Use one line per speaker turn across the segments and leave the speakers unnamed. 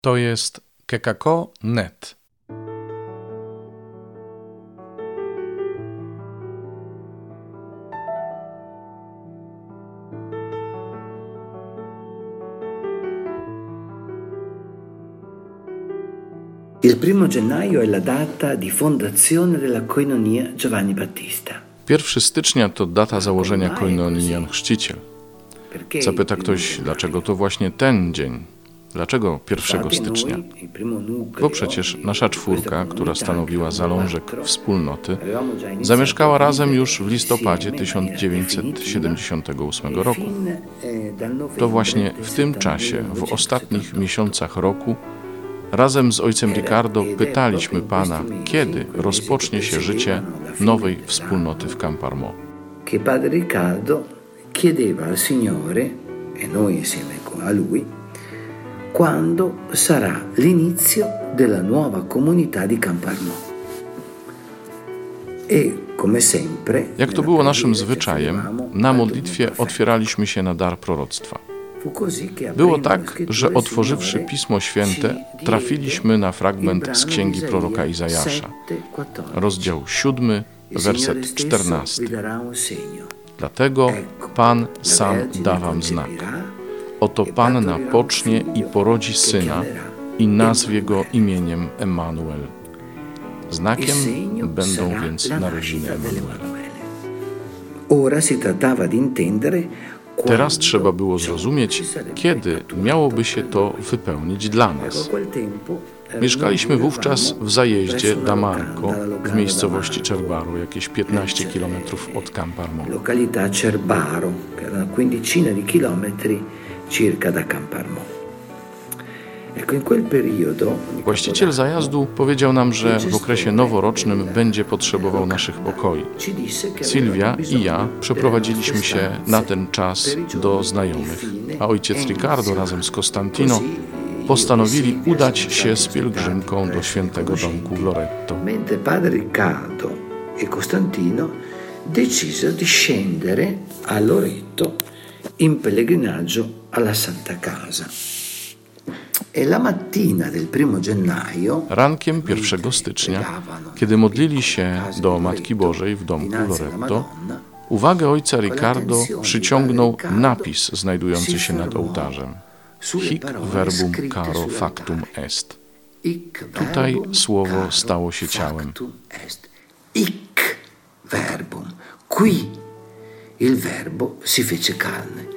To jest kekako.net.
Il primo gennaio è la data di fondazione della Koinonia Giovanni Battista.
1 stycznia to data założenia koinonii Jan Chrzciciel. Zapyta ktoś, dlaczego to właśnie ten dzień? Dlaczego 1 stycznia? Bo przecież nasza czwórka, która
comunità,
stanowiła zalążek wspólnoty, zamieszkała razem już w listopadzie
insieme in maniera definitiva
1978
e
roku.
novembre
To właśnie w tym
79,
czasie, w ostatnich
1978.
miesiącach roku, razem z ojcem Ricardo pytaliśmy Pana, kiedy rozpocznie się życie nowej wspólnoty w Camparmo.
che padre Riccardo chiedeva al Signore, e noi insieme a lui, quando sarà l'inizio della nuova comunità di Camparmo. E
Jak to było naszym zwyczajem, na modlitwie otwieraliśmy się na dar proroctwa. Było tak, że otworzywszy Pismo Święte, trafiliśmy na fragment z księgi proroka Izajasza,
7:14.
rozdział 7,
Il Signore
werset
stesso
14.
vi darà un segno.
Dlatego Pan sam da wam znak. Oto Panna pocznie i porodzi syna i nazwie go imieniem Emanuel. Znakiem będą więc narodziny Emanuela. Teraz trzeba było zrozumieć, kiedy miałoby się to wypełnić dla nas.
eh,
Mieszkaliśmy wówczas w zajeździe Damarco w miejscowości Cerbaro, jakieś 15
nel-
km od Camparmo.
località Cerbaro, una quindicina di chilometri circa da Camparmo.
Właściciel zajazdu powiedział nam, że w okresie noworocznym będzie potrzebował naszych pokoi. Sylwia i ja przeprowadziliśmy się na ten czas do znajomych, a ojciec Ricardo razem z Costantino postanowili
e Silvia
udać się z pielgrzymką do świętego domku
conoscenti.
Loretto.
Padre Riccardo e Costantino decisero di scendere a Loreto in pellegrinaggio alla Santa Casa. E
Rankiem 1 stycznia, kiedy modlili się do Matki Bożej w domku
Madonna,
uwagę ojca Ricardo przyciągnął napis znajdujący się nad ołtarzem. Hic verbum caro factum est. Tutaj słowo stało się ciałem.
Hic verbum. Qui il verbo si fece carne.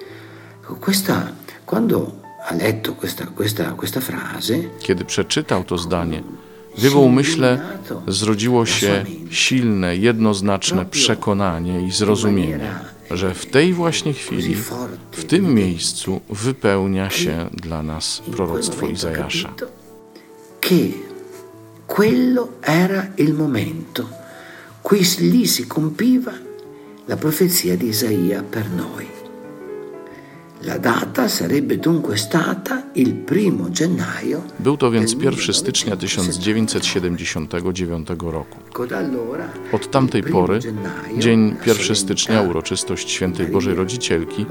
Questa, quando ha letto questa, questa, questa frase,
Kiedy przeczytał to zdanie, w jego umyśle zrodziło się silne, jednoznaczne przekonanie i zrozumienie, że w tej właśnie chwili, w tym miejscu wypełnia się dla nas proroctwo Izajasza.
quello era il momento. Qui lì si compiva la profezia di Isaia per noi. La data sarebbe dunque stata il primo gennaio.
Był to więc 1 stycznia 1979 roku. Od tamtej pory, dzień
la
1 stycznia, uroczystość Świętej Bożej Rodzicielki,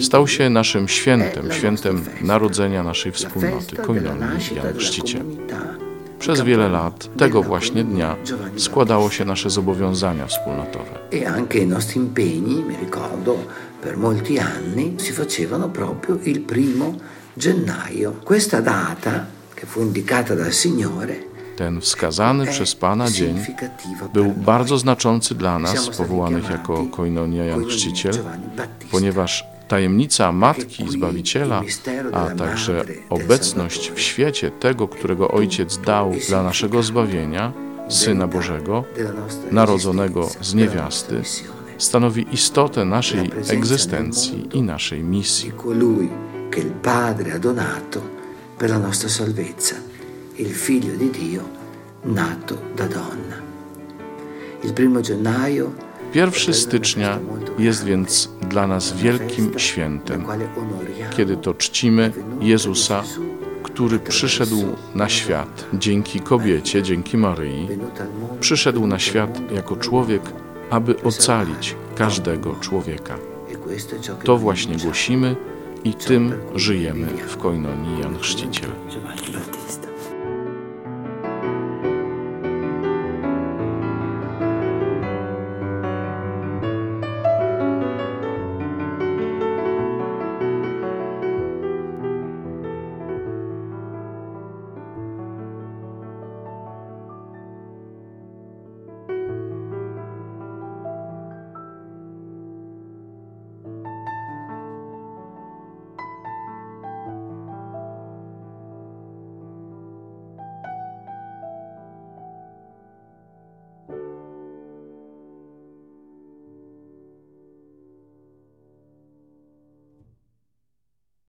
stał się naszym świętem, świętem narodzenia naszej wspólnoty, koinonii Jan Chrzciciel. Przez wiele lat tego właśnie dnia składało się nasze zobowiązania wspólnotowe.
e anche i nostri impegni, mi ricordo, per molti anni si facevano proprio il primo gennaio. Questa data, che fu indicata dal Signore,
Ten wskazany przez Pana dzień był bardzo znaczący dla nas, powołanych jako Koinonia Jan Chrzciciel, ponieważ tajemnica Matki
qui
Zbawiciela, a także obecność w świecie tego, którego Ojciec dał dla naszego zbawienia, Syna Bożego, narodzonego z niewiasty, stanowi istotę naszej egzystencji i naszej misji.
che il Padre ha donato per la nostra salvezza, il Figlio di Dio nato da donna. Il primo gennaio
1 stycznia jest więc dla nas wielkim świętem, kiedy to czcimy Jezusa, który przyszedł na świat dzięki kobiecie, dzięki Maryi, przyszedł na świat jako człowiek, aby ocalić każdego człowieka. To właśnie głosimy i tym żyjemy w Koinonii Jan Chrzciciel.